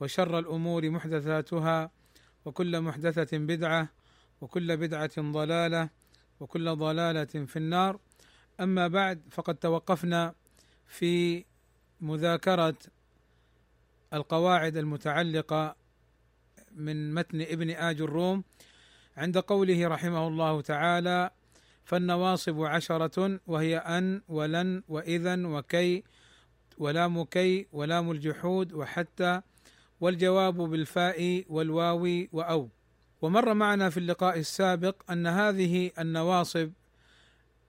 وشر الأمور محدثاتها وكل محدثة بدعة وكل بدعة ضلالة وكل ضلالة في النار. أما بعد فقد توقفنا في مذاكرة القواعد المتعلقة من متن ابن آج الروم. عند قوله رحمه الله تعالى فالنواصب عشرة وهي أن ولن وإذا وكي ولام كي ولام الجحود وحتى والجواب بالفاء والواو وأو. ومر معنا في اللقاء السابق أن هذه النواصب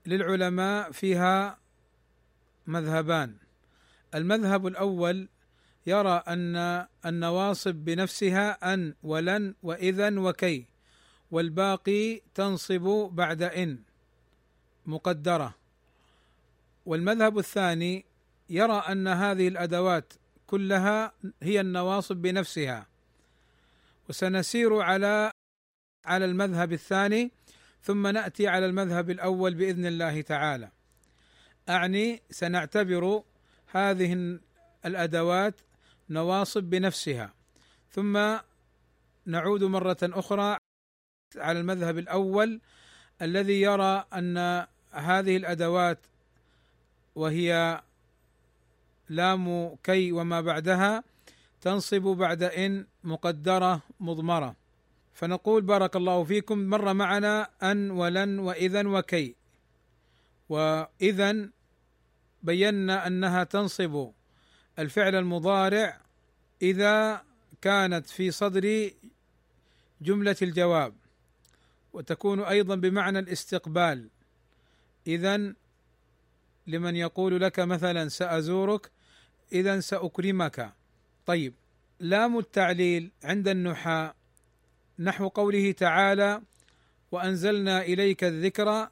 للعلماء فيها مذهبان. المذهب الأول يرى أن النواصب بنفسها أن ولن وإذا وكي والباقي تنصب بعد إن مقدرة. والمذهب الثاني يرى أن هذه الأدوات كلها هي النواصب بنفسها. وسنسير على على المذهب الثاني ثم نأتي على المذهب الأول بإذن الله تعالى. أعني سنعتبر هذه الأدوات نواصب بنفسها. ثم نعود مرة أخرى على المذهب الأول الذي يرى أن هذه الأدوات وهي لام كي وما بعدها تنصب بعد إن مقدرة مضمرة. فنقول بارك الله فيكم مر معنا أن ولن واذا وكي. واذا بينا أنها تنصب الفعل المضارع إذا كانت في صدر جملة الجواب. وتكون أيضا بمعنى الاستقبال. اذا لمن يقول لك مثلا سأزورك اذا سأكرمك. طيب لام التعليل عند النحاة نحو قوله تعالى وأنزلنا إليك الذكر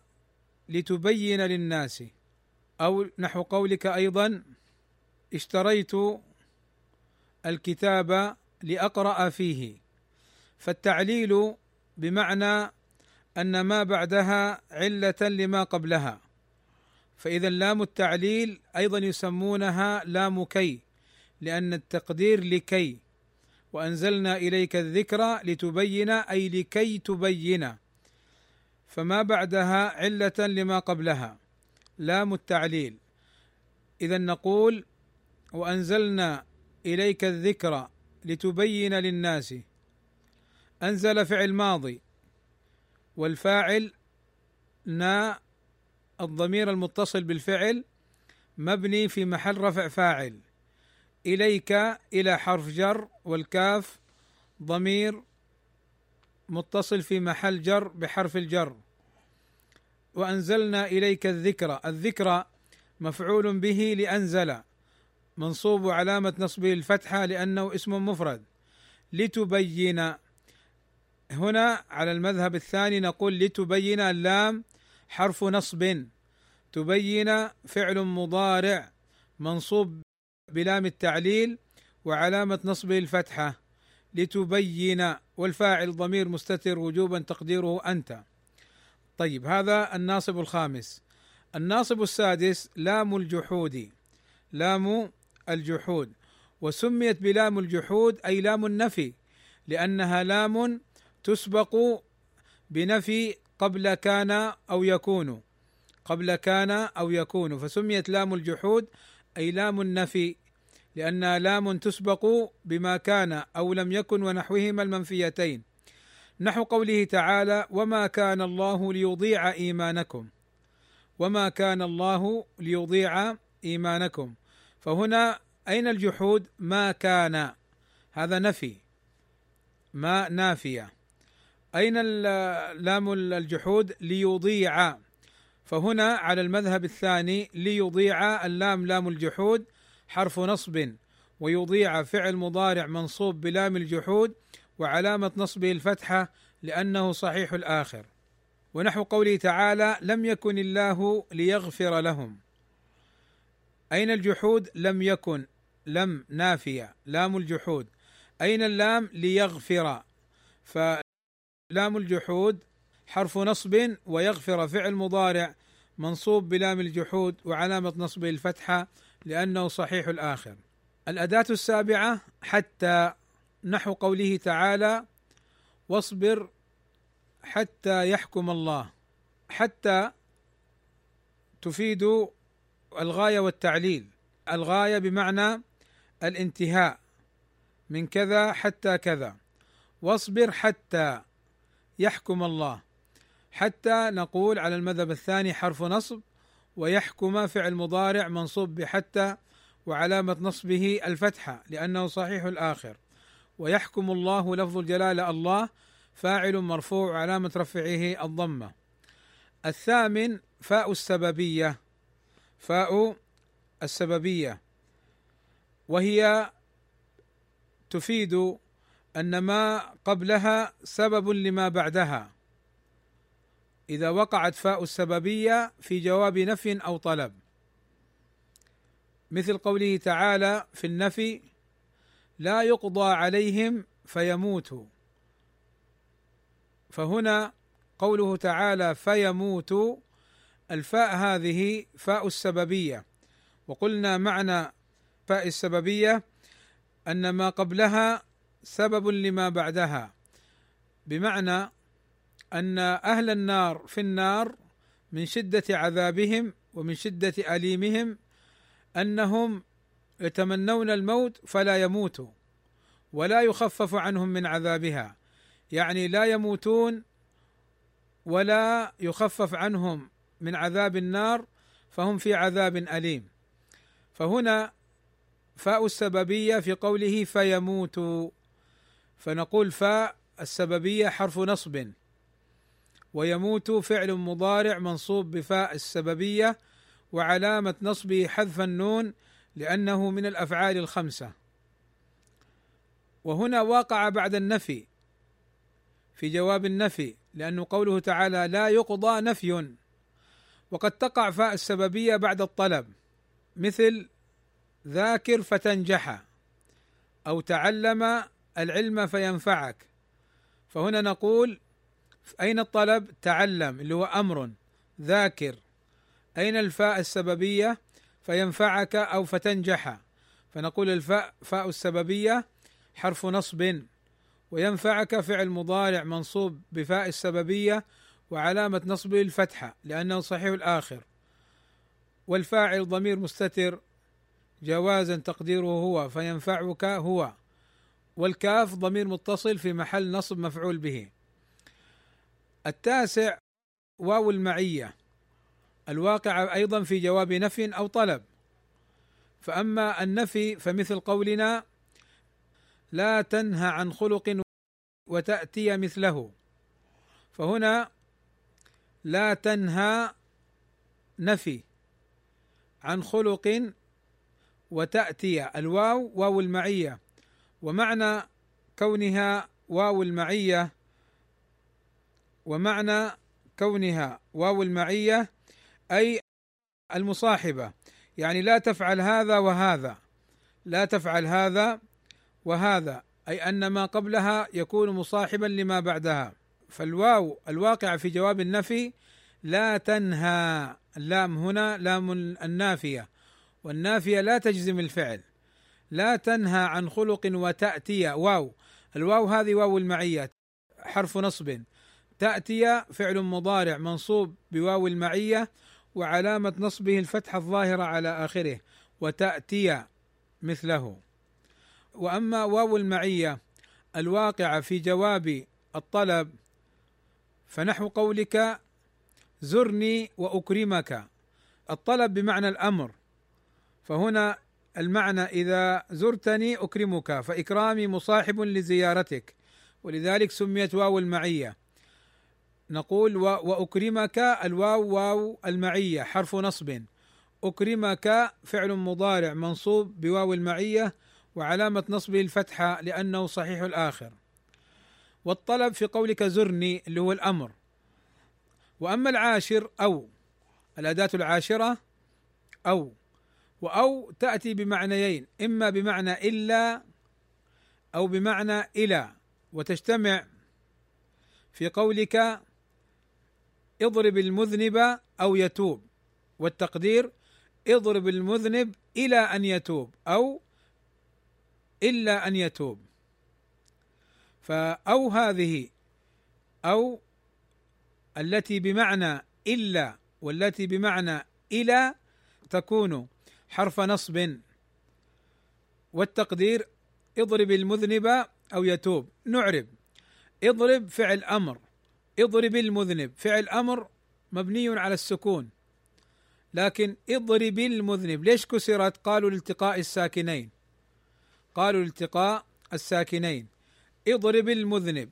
لتبين للناس. أو نحو قولك أيضا اشتريت الكتاب لأقرأ فيه. فالتعليل بمعنى أن ما بعدها علة لما قبلها. فإذا لام التعليل أيضا يسمونها لام كي لأن التقدير لكي. وأنزلنا إليك الذكر لتبين أي لكي تبين. فما بعدها علة لما قبلها. لام التعليل. اذا نقول وأنزلنا إليك الذكر لتبين للناس. أنزل فعل ماضي. والفاعل نا الضمير المتصل بالفعل مبني في محل رفع فاعل. إليك إلى حرف جر والكاف ضمير متصل في محل جر بحرف الجر. وأنزلنا إليك الذكر. الذكر مفعول به لأنزل منصوب علامة نصبه الفتحة لأنه اسم مفرد. لتبين هنا على المذهب الثاني نقول لتبين اللام حرف نصب. تبين فعل مضارع منصوب بلام التعليل وعلامة نصبه الفتحة. لتبين والفاعل ضمير مستتر وجوبا تقديره أنت. طيب هذا الناصب الخامس. الناصب السادس لام الجحود. لام الجحود. وسميت بلام الجحود أي لام النفي لأنها لام تسبق بنفي قبل كان أو يكون. قبل كان أو يكون. فسميت لام الجحود أي لام النفي لانها لام تسبق بما كان أو لم يكن ونحوهما المنفيتين. نحو قوله تعالى وما كان الله ليضيع إيمانكم. وما كان الله ليضيع إيمانكم. فهنا أين الجحود؟ ما كان. هذا نفي. ما نافية. أين لام الجحود ليضيع؟ فهنا على المذهب الثاني ليضيع اللام لام الجحود حرف نصب ويضيع فعل مضارع منصوب بلام الجحود وعلامة نصبه الفتحة لأنه صحيح الآخر. ونحو قوله تعالى لم يكن الله ليغفر لهم. أين الجحود؟ لم يكن. لم نافية. لام الجحود. أين اللام؟ ليغفر. فلام الجحود حرف نصب ويغفر فعل مضارع منصوب بلام الجحود وعلامة نصبه الفتحة لأنه صحيح الآخر. الأداة السابعة حتى نحو قوله تعالى واصبر حتى يحكم الله حتى تفيد الغاية والتعليل. الغاية بمعنى الانتهاء. من كذا حتى كذا. واصبر حتى يحكم الله. حتى نقول على المذهب الثاني حرف نصب ويحكم فعل مضارع منصوب بحتى وعلامة نصبه الفتحة لأنه صحيح الآخر. ويحكم الله لفظ الجلالة الله فاعل مرفوع علامة رفعه الضمة. الثامن فاء السببية. فاء السببية. وهي تفيد أن ما قبلها سبب لما بعدها. إذا وقعت فاء السببية في جواب نفي أو طلب. مثل قوله تعالى في النفي لا يقضى عليهم فيموتوا. فهنا قوله تعالى فيموت الفاء هذه فاء السببية. وقلنا معنى فاء السببية أن ما قبلها سبب لما بعدها. بمعنى أن أهل النار في النار من شدة عذابهم ومن شدة أليمهم أنهم يتمنون الموت فلا يموتوا ولا يخفف عنهم من عذابها. يعني لا يموتون ولا يخفف عنهم من عذاب النار فهم في عذاب أليم. فهنا فاء السببية في قوله فيموتوا. فنقول فاء السببية حرف نصب ويموت فعل مضارع منصوب بفاء السببية وعلامة نصبه حذف النون لأنه من الأفعال الخمسة. وهنا واقع بعد النفي في جواب النفي لأنه قوله تعالى لا يقضى نفي. وقد تقع فاء السببية بعد الطلب مثل ذاكر فتنجح أو تعلم العلم فينفعك. فهنا نقول أين الطلب؟ تعلم اللي هو أمر ذاكر. أين الفاء السببية؟ فينفعك أو فتنجح. فنقول الفاء فاء السببية حرف نصب. وينفعك فعل مضارع منصوب بفاء السببية وعلامة نصبه الفتحة لأنه صحيح الآخر. والفاعل ضمير مستتر جوازا تقديره هو فينفعك هو. والكاف ضمير متصل في محل نصب مفعول به. التاسع واو المعية. الواقع أيضا في جواب نفي أو طلب. فأما النفي فمثل قولنا لا تنهى عن خلق وتأتي مثله. فهنا لا تنهى نفي عن خلق وتأتي الواو واو المعية. ومعنى كونها واو المعية ومعنى كونها واو المعية أي المصاحبة. يعني لا تفعل هذا وهذا لا تفعل هذا وهذا أي أن ما قبلها يكون مصاحبا لما بعدها. فالواو الواقع في جواب النفي لا تنهى اللام هنا لام النافية والنافية لا تجزم الفعل. لا تنهى عن خلق وتأتي. واو. الواو هذه واو المعية حرف نصب. تأتي فعل مضارع منصوب بواو المعية وعلامة نصبه الفتحة الظاهرة على آخره. وتأتي مثله. وأما واو المعية الواقعه في جواب الطلب فنحو قولك زرني وأكرمك. الطلب بمعنى الأمر. فهنا المعنى إذا زرتني أكرمك فإكرامي مصاحب لزيارتك. ولذلك سميت واو المعية. نقول وأكرمك الواو واو المعية حرف نصب. أكرمك فعل مضارع منصوب بواو المعية وعلامة نصبه الفتحة لأنه صحيح الآخر. والطلب في قولك زرني اللي هو الأمر. وأما العاشر أو الأداة العاشرة أو تأتي بمعنيين إما بمعنى إلا أو بمعنى إلى. وتجتمع في قولك اضرب المذنب أو يتوب. والتقدير اضرب المذنب إلى أن يتوب أو إلا أن يتوب. فأو هذه أو التي بمعنى إلا والتي بمعنى إلى تكون حرف نصب. والتقدير اضرب المذنب أو يتوب. نعرب. اضرب فعل أمر. اضرب المذنب. فعل أمر مبني على السكون. لكن اضرب المذنب. ليش كسرت؟ قالوا لالتقاء الساكنين. قالوا لالتقاء الساكنين. اضرب المذنب.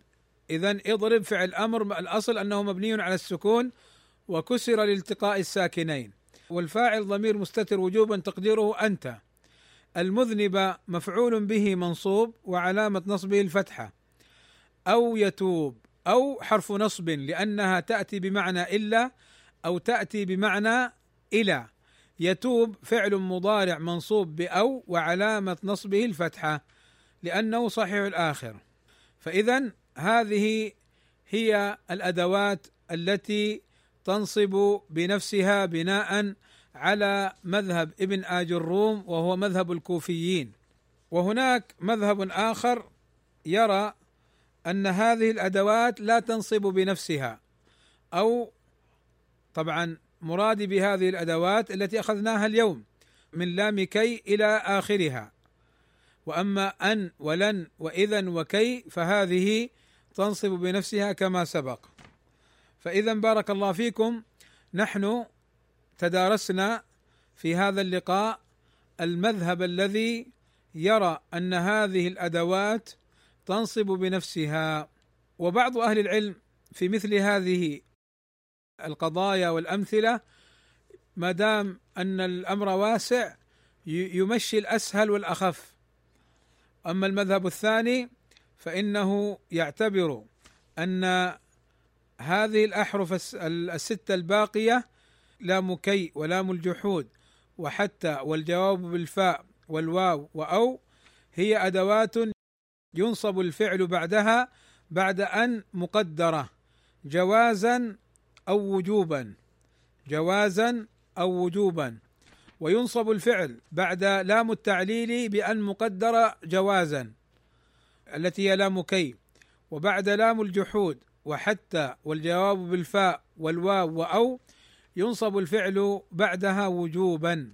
اذا اضرب فعل أمر. الأصل أنه مبني على السكون. وكسر لالتقاء الساكنين. والفاعل ضمير مستتر وجوبا تقديره أنت. المذنب مفعول به منصوب وعلامة نصبه الفتحة. أو يتوب أو حرف نصب لأنها تأتي بمعنى إلا أو تأتي بمعنى إلى. يتوب فعل مضارع منصوب بأو وعلامة نصبه الفتحة لأنه صحيح الآخر. فاذا هذه هي الأدوات التي تنصب بنفسها بناء على مذهب ابن آج الروم وهو مذهب الكوفيين. وهناك مذهب آخر يرى أن هذه الأدوات لا تنصب بنفسها أو طبعا مرادي بهذه الأدوات التي أخذناها اليوم من لام كي إلى آخرها. وأما أن ولن واذا وكي فهذه تنصب بنفسها كما سبق. فإذا بارك الله فيكم. نحن تدارسنا في هذا اللقاء المذهب الذي يرى أن هذه الأدوات تنصب بنفسها وبعض أهل العلم في مثل هذه القضايا والأمثلة ما دام أن الأمر واسع يمشي الأسهل والأخف. أما المذهب الثاني فإنه يعتبر أن هذه الأحرف الستة الباقية لام كي ولام الجحود وحتى والجواب بالفاء والواو وأو هي أدوات ينصب الفعل بعدها بعد أن مقدرة جوازا أو وجوبا جوازا أو وجوبا وينصب الفعل بعد لام التعليل بأن مقدر جوازا التي هي لام كي وبعد لام الجحود وحتى والجواب بالفاء والواو وأو ينصب الفعل بعدها وجوبا.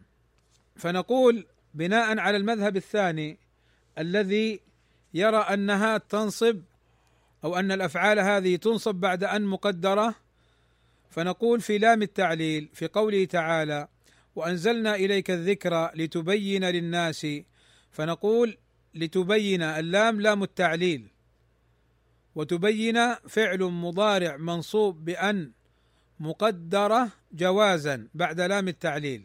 فنقول بناء على المذهب الثاني الذي يرى أنها تنصب أو أن الأفعال هذه تنصب بعد أن مقدرة فنقول في لام التعليل في قوله تعالى وأنزلنا إليك الذكر لتبين للناس فنقول لتبين اللام لام التعليل. وتبين فعل مضارع منصوب بأن مقدرة جوازا بعد لام التعليل.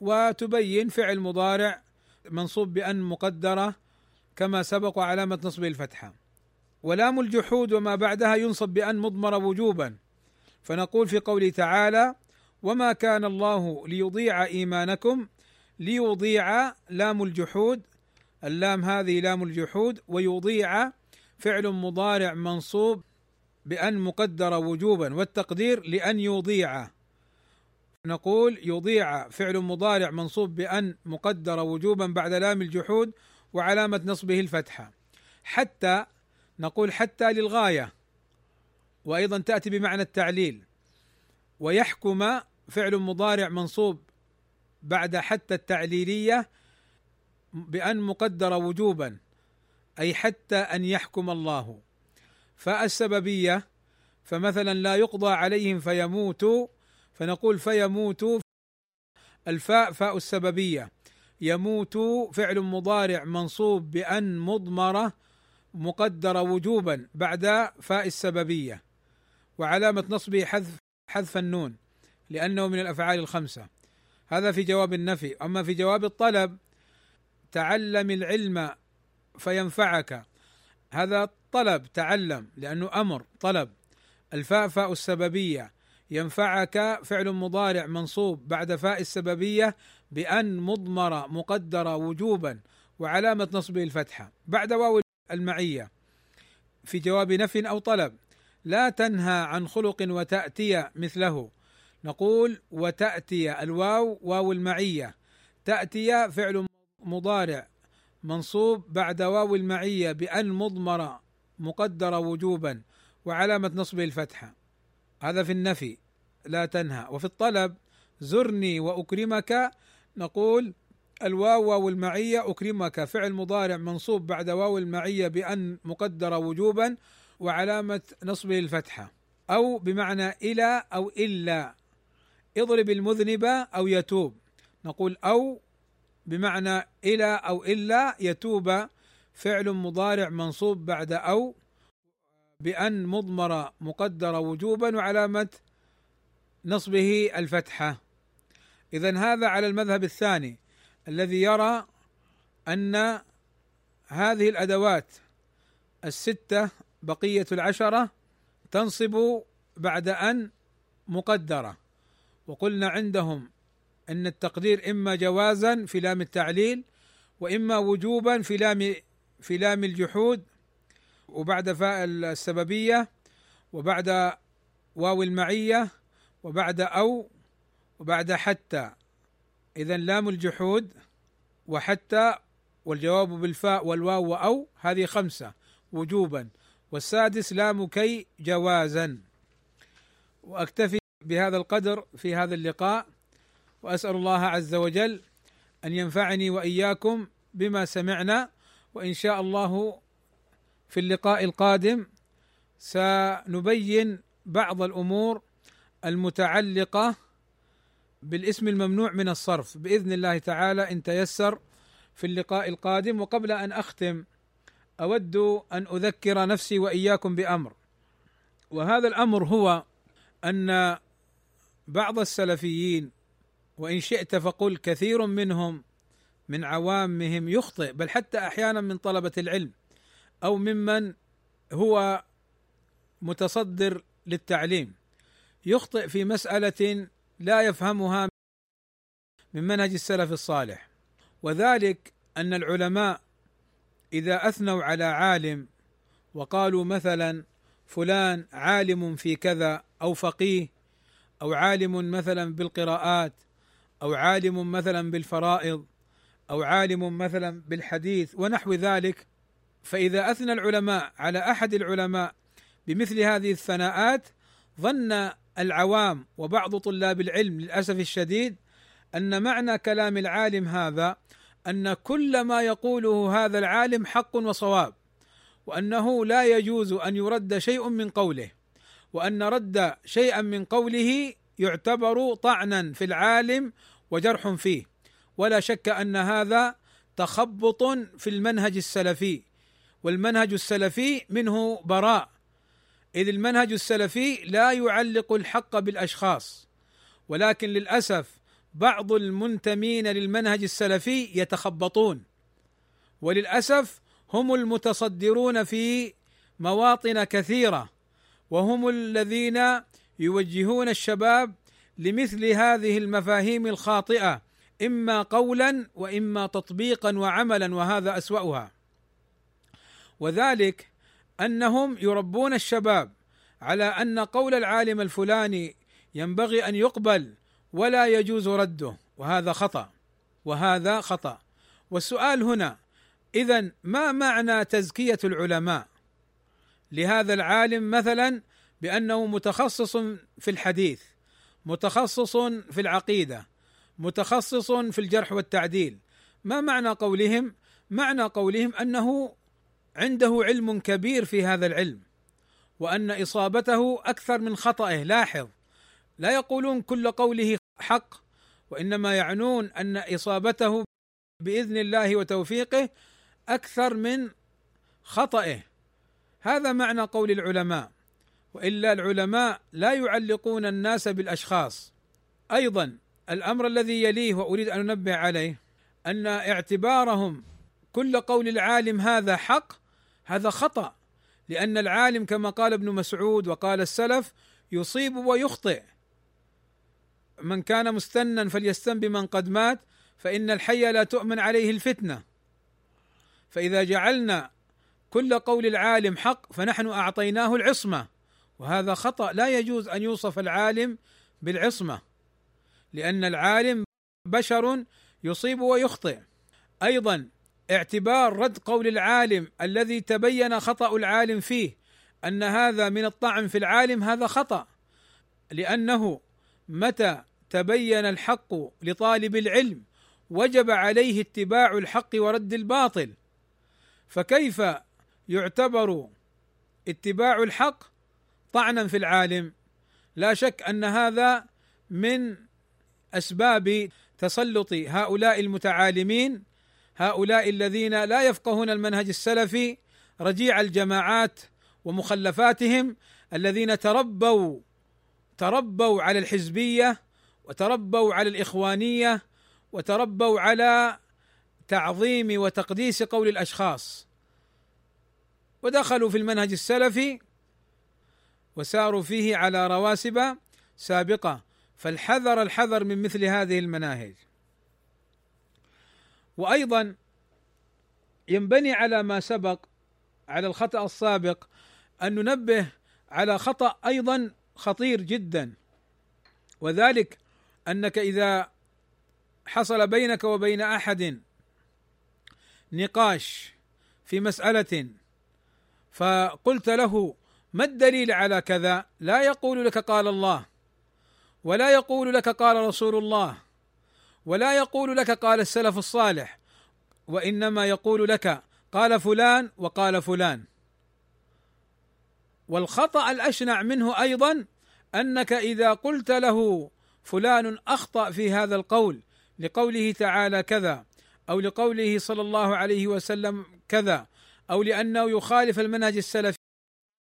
وتبين فعل مضارع منصوب بأن مقدرة كما سبق علامة نصبه الفتحة. ولام الجحود وما بعدها ينصب بأن مضمر وجوبا. فنقول في قوله تعالى وما كان الله ليضيع إيمانكم ليضيع لام الجحود. اللام هذه لام الجحود ويضيع فعل مضارع منصوب بأن مقدر وجوبا والتقدير لأن يضيع. نقول يضيع فعل مضارع منصوب بأن مقدر وجوبا بعد لام الجحود وعلامة نصبه الفتحة حتى نقول حتى للغاية وأيضا تأتي بمعنى التعليل. ويحكم فعل مضارع منصوب بعد حتى التعليلية بأن مقدر وجوبا. أي حتى أن يحكم الله. فالسببية فمثلا لا يقضى عليهم فيموتوا فنقول فيموتوا الفاء فاء السببية. يموت فعل مضارع منصوب بأن مضمرة مقدرة وجوبا بعد فاء السببية. وعلامة نصبه حذف حذف النون لأنه من الأفعال الخمسة. هذا في جواب النفي. أما في جواب الطلب تعلم العلم فينفعك. هذا طلب تعلم لأنه أمر طلب. الفاء فاء السببية. ينفعك فعل مضارع منصوب بعد فاء السببية بأن مضمرة مقدرة وجوبا وعلامة نصبه الفتحة. بعد واو المعية. في جواب نفي أو طلب. لا تنهى عن خلق وتأتي مثله. نقول وتأتي الواو واو المعية. تأتي فعل مضارع. منصوب بعد واو المعية بأن مضمرة مقدرة وجوبا وعلامة نصبه الفتحة. هذا في النفي لا تنهى. وفي الطلب زرني وأكرمك. نقول الواو واو المعية أكرمك. فعل مضارع منصوب بعد واو المعية بأن مقدرة وجوبا وعلامة نصبه الفتحة. أو بمعنى إلى أو إلا. اضرب المذنب أو يتوب. نقول أو بمعنى إلى أو إلا يتوب فعل مضارع منصوب بعد أو بأن مضمرة مقدرة وجوبا وعلامة نصبه الفتحة. إذا هذا على المذهب الثاني الذي يرى أن هذه الأدوات الستة بقية العشرة تنصب بعد أن مقدرة. وقلنا عندهم أن التقدير إما جوازا في لام التعليل وإما وجوبا في لام في لام الجحود وبعد فاء السببية وبعد واو المعية وبعد أو وبعد حتى. إذا لام الجحود وحتى والجواب بالفاء والواو وأو هذه خمسة وجوبا. والسادس لام كي جوازا. وأكتفي بهذا القدر في هذا اللقاء. وأسأل الله عز وجل أن ينفعني وإياكم بما سمعنا وإن شاء الله في اللقاء القادم سنبين بعض الأمور المتعلقة بالاسم الممنوع من الصرف. بإذن الله تعالى إن تيسر في اللقاء القادم وقبل أن أختم أود أن أذكر نفسي وإياكم بأمر. وهذا الأمر هو أن بعض السلفيين وإن شئت فقل كثير منهم من عوامهم يخطئ بل حتى أحيانا من طلبة العلم أو ممن هو متصدر للتعليم. يخطئ في مسألة لا يفهمها من منهج السلف الصالح. وذلك أن العلماء إذا أثنوا على عالم وقالوا مثلا فلان عالم في كذا أو فقيه أو عالم مثلا بالقراءات أو عالم مثلا بالفرائض أو عالم مثلا بالحديث ونحو ذلك فإذا أثنى العلماء على أحد العلماء بمثل هذه الثناءات ظن العوام وبعض طلاب العلم للأسف الشديد أن معنى كلام العالم هذا أن كل ما يقوله هذا العالم حق وصواب وأنه لا يجوز أن يرد شيء من قوله وأن رد شيئا من قوله يعتبر طعنا في العالم وجرح فيه. ولا شك أن هذا تخبط في المنهج السلفي. والمنهج السلفي منه براء. إذ المنهج السلفي لا يعلق الحق بالأشخاص. ولكن للأسف بعض المنتمين للمنهج السلفي يتخبطون. وللأسف هم المتصدرون في مواطن كثيرة. وهم الذين يوجهون الشباب لمثل هذه المفاهيم الخاطئة إما قولا وإما تطبيقا وعملا وهذا أسوأها. وذلك أنهم يربون الشباب على أن قول العالم الفلاني ينبغي أن يقبل ولا يجوز رده وهذا خطأ وهذا خطأ. والسؤال هنا اذا ما معنى تزكية العلماء؟ لهذا العالم مثلا بأنه متخصص في الحديث. متخصص في العقيدة متخصص في الجرح والتعديل. ما معنى قولهم؟ معنى قولهم أنه عنده علم كبير في هذا العلم وأن إصابته أكثر من خطئه لاحظ لا يقولون كل قوله حق وإنما يعنون أن إصابته بإذن الله وتوفيقه أكثر من خطئه هذا معنى قول العلماء. وإلا العلماء لا يعلقون الناس بالأشخاص. أيضا الأمر الذي يليه وأريد أن أنبه عليه أن اعتبارهم كل قول العالم هذا حق هذا خطأ لأن العالم كما قال ابن مسعود وقال السلف يصيب ويخطئ. من كان مستنا فليستن بمن قد مات فإن الحي لا تؤمن عليه الفتنة. فإذا جعلنا كل قول العالم حق فنحن أعطيناه العصمة. وهذا خطأ. لا يجوز أن يوصف العالم بالعصمة لأن العالم بشر يصيب ويخطئ. أيضا اعتبار رد قول العالم الذي تبين خطأ العالم فيه أن هذا من الطعن في العالم هذا خطأ. لأنه متى تبين الحق لطالب العلم وجب عليه اتباع الحق ورد الباطل فكيف يعتبر اتباع الحق طعنا في العالم. لا شك أن هذا من أسباب تسلط هؤلاء المتعالمين هؤلاء الذين لا يفقهون المنهج السلفي رجيع الجماعات ومخلفاتهم الذين تربوا تربوا على الحزبية وتربوا على الإخوانية وتربوا على تعظيم وتقديس قول الأشخاص. ودخلوا في المنهج السلفي وساروا فيه على رواسب سابقة فالحذر الحذر من مثل هذه المناهج. وأيضا ينبني على ما سبق على الخطأ السابق أن ننبه على خطأ أيضا خطير جدا. وذلك أنك إذا حصل بينك وبين أحد نقاش في مسألة فقلت له ما الدليل على كذا؟ لا يقول لك قال الله ولا يقول لك قال رسول الله ولا يقول لك قال السلف الصالح وإنما يقول لك قال فلان وقال فلان. والخطأ الأشنع منه أيضا أنك إذا قلت له فلان أخطأ في هذا القول لقوله تعالى كذا أو لقوله صلى الله عليه وسلم كذا أو لأنه يخالف المنهج السلفي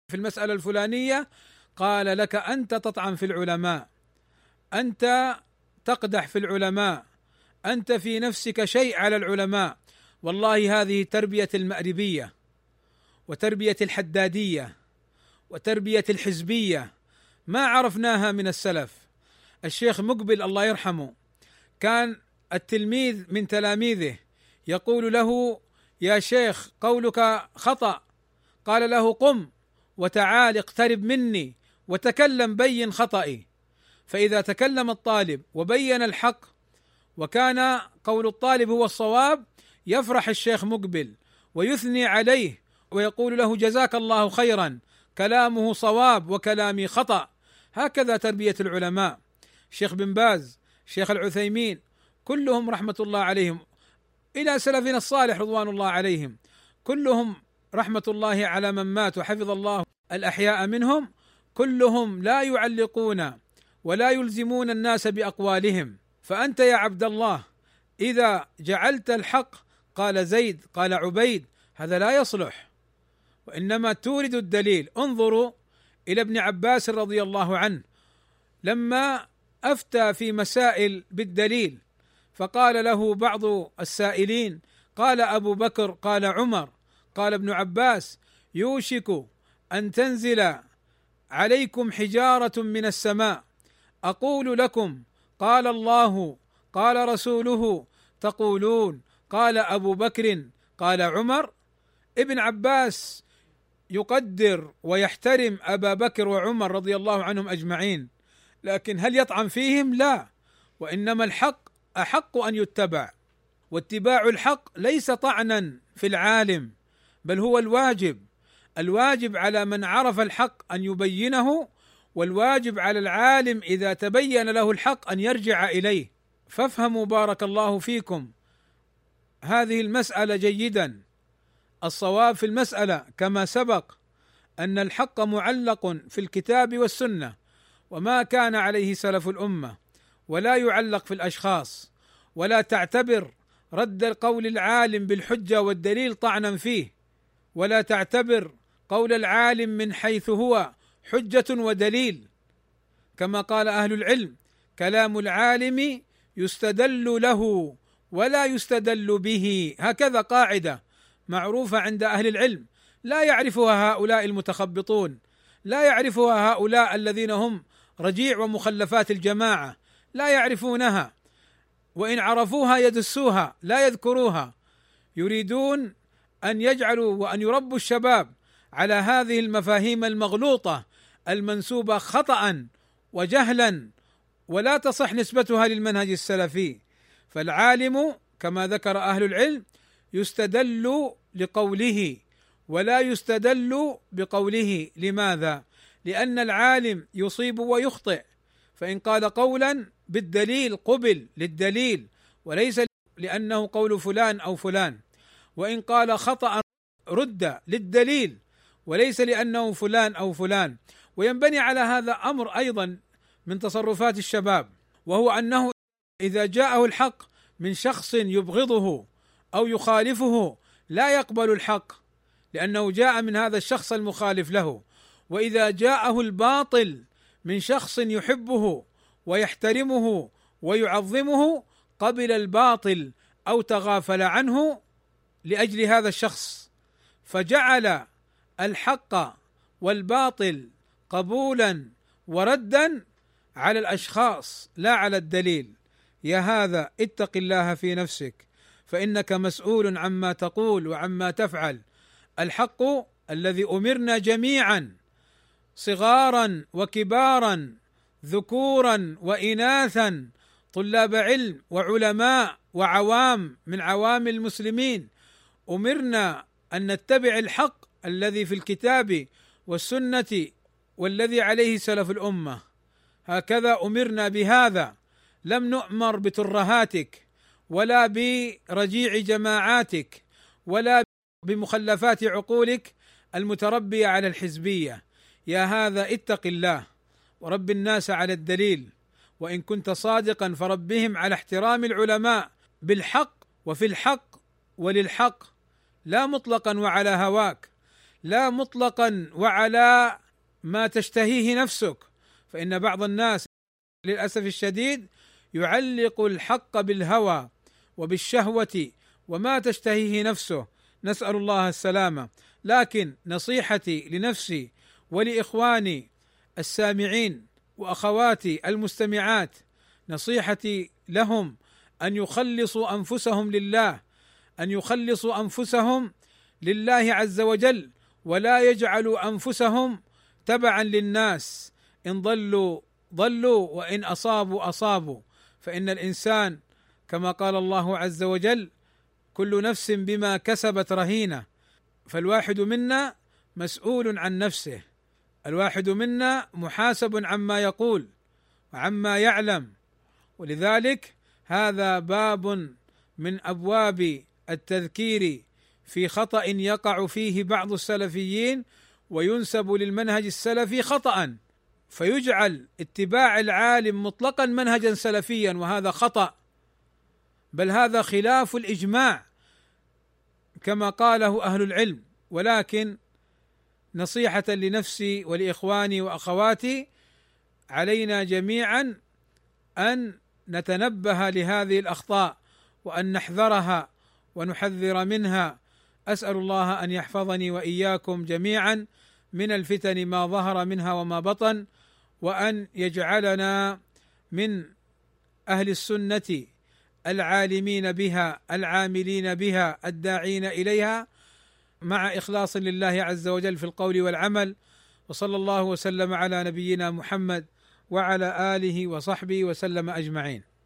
في المسألة الفلانية قال لك أنت تطعن في العلماء أنت تقدح في العلماء أنت في نفسك شيء على العلماء. والله هذه تربية المأربية وتربية الحدادية وتربية الحزبية. ما عرفناها من السلف. الشيخ مقبل الله يرحمه كان التلميذ من تلاميذه يقول له يا شيخ قولك خطأ. قال له قم. وتعال اقترب مني وتكلم بين خطئي. فإذا تكلم الطالب وبين الحق وكان قول الطالب هو الصواب يفرح الشيخ مقبل ويثني عليه ويقول له جزاك الله خيرا كلامه صواب وكلامي خطأ. هكذا تربية العلماء. شيخ بن باز شيخ العثيمين كلهم رحمة الله عليهم إلى سلفنا الصالح رضوان الله عليهم كلهم رحمة الله على من مات وحفظ الله الأحياء منهم كلهم لا يعلقون ولا يلزمون الناس بأقوالهم. فأنت يا عبد الله إذا جعلت الحق قال زيد قال عبيد هذا لا يصلح. وإنما تورد الدليل. انظروا إلى ابن عباس رضي الله عنه لما أفتى في مسائل بالدليل فقال له بعض السائلين قال أبو بكر قال عمر قال ابن عباس يوشك أن تنزل عليكم حجارة من السماء. أقول لكم قال الله قال رسوله تقولون قال أبو بكر قال عمر. ابن عباس يقدر ويحترم أبا بكر وعمر رضي الله عنهم أجمعين لكن هل يطعن فيهم؟ لا. وإنما الحق أحق أن يتبع واتباع الحق ليس طعنا في العالم. بل هو الواجب الواجب على من عرف الحق أن يبينه والواجب على العالم إذا تبين له الحق أن يرجع إليه. فافهموا بارك الله فيكم. هذه المسألة جيدا. الصواب في المسألة كما سبق أن الحق معلق في الكتاب والسنة وما كان عليه سلف الأمة ولا يعلق في الأشخاص ولا تعتبر رد القول العالم بالحجة والدليل طعنا فيه. ولا تعتبر قول العالم من حيث هو حجة ودليل. كما قال أهل العلم كلام العالم يستدل له ولا يستدل به. هكذا قاعدة معروفة عند أهل العلم. لا يعرفها هؤلاء المتخبطون. لا يعرفها هؤلاء الذين هم رجيع ومخلفات الجماعة. لا يعرفونها. وإن عرفوها يدسوها لا يذكروها. يريدون أن يجعلوا وأن يربوا الشباب على هذه المفاهيم المغلوطة المنسوبة خطأ وجهلا ولا تصح نسبتها للمنهج السلفي. فالعالم كما ذكر أهل العلم يستدل لقوله ولا يستدل بقوله. لماذا؟ لأن العالم يصيب ويخطئ. فإن قال قولا بالدليل قبل للدليل وليس لأنه قول فلان أو فلان. وإن قال خطأ رد للدليل وليس لأنه فلان أو فلان. وينبني على هذا أمر أيضا من تصرفات الشباب وهو أنه إذا جاءه الحق من شخص يبغضه أو يخالفه لا يقبل الحق لأنه جاء من هذا الشخص المخالف له. وإذا جاءه الباطل من شخص يحبه ويحترمه ويعظمه قبل الباطل أو تغافل عنه لأجل هذا الشخص فجعل الحق والباطل قبولا وردا على الأشخاص لا على الدليل. يا هذا اتق الله في نفسك فإنك مسؤول عما تقول وعما تفعل. الحق الذي أمرنا جميعا صغارا وكبارا ذكورا واناثا طلاب علم وعلماء وعوام من عوام المسلمين. أمرنا أن نتبع الحق الذي في الكتاب والسنة والذي عليه سلف الأمة. هكذا أمرنا بهذا. لم نؤمر بترهاتك ولا برجيع جماعاتك ولا بمخلفات عقولك المتربية على الحزبية. يا هذا اتق الله ورب الناس على الدليل وإن كنت صادقا فربهم على احترام العلماء بالحق وفي الحق وللحق. لا مطلقا وعلى هواك لا مطلقا وعلى ما تشتهيه نفسك. فإن بعض الناس للأسف الشديد يعلق الحق بالهوى وبالشهوة وما تشتهيه نفسه. نسأل الله السلامة. لكن نصيحتي لنفسي ولإخواني السامعين وأخواتي المستمعات نصيحتي لهم أن يخلصوا أنفسهم لله أن يخلصوا أنفسهم لله عز وجل ولا يجعلوا أنفسهم تبعا للناس. إن ضلوا ضلوا وإن أصابوا أصابوا. فإن الإنسان كما قال الله عز وجل كل نفس بما كسبت رهينة. فالواحد منا مسؤول عن نفسه. الواحد منا محاسب عما يقول وعما يعلم. ولذلك هذا باب من أبواب التذكير في خطأ يقع فيه بعض السلفيين وينسب للمنهج السلفي خطأ فيجعل اتباع العالم مطلقا منهجا سلفيا وهذا خطأ. بل هذا خلاف الإجماع كما قاله أهل العلم. ولكن نصيحة لنفسي ولإخواني وأخواتي علينا جميعا أن نتنبه لهذه الأخطاء وأن نحذرها ونحذر منها. أسأل الله أن يحفظني وإياكم جميعا من الفتن ما ظهر منها وما بطن وأن يجعلنا من أهل السنة العالمين بها العاملين بها الداعين إليها مع إخلاص لله عز وجل في القول والعمل. وصلى الله وسلم على نبينا محمد وعلى آله وصحبه وسلم أجمعين.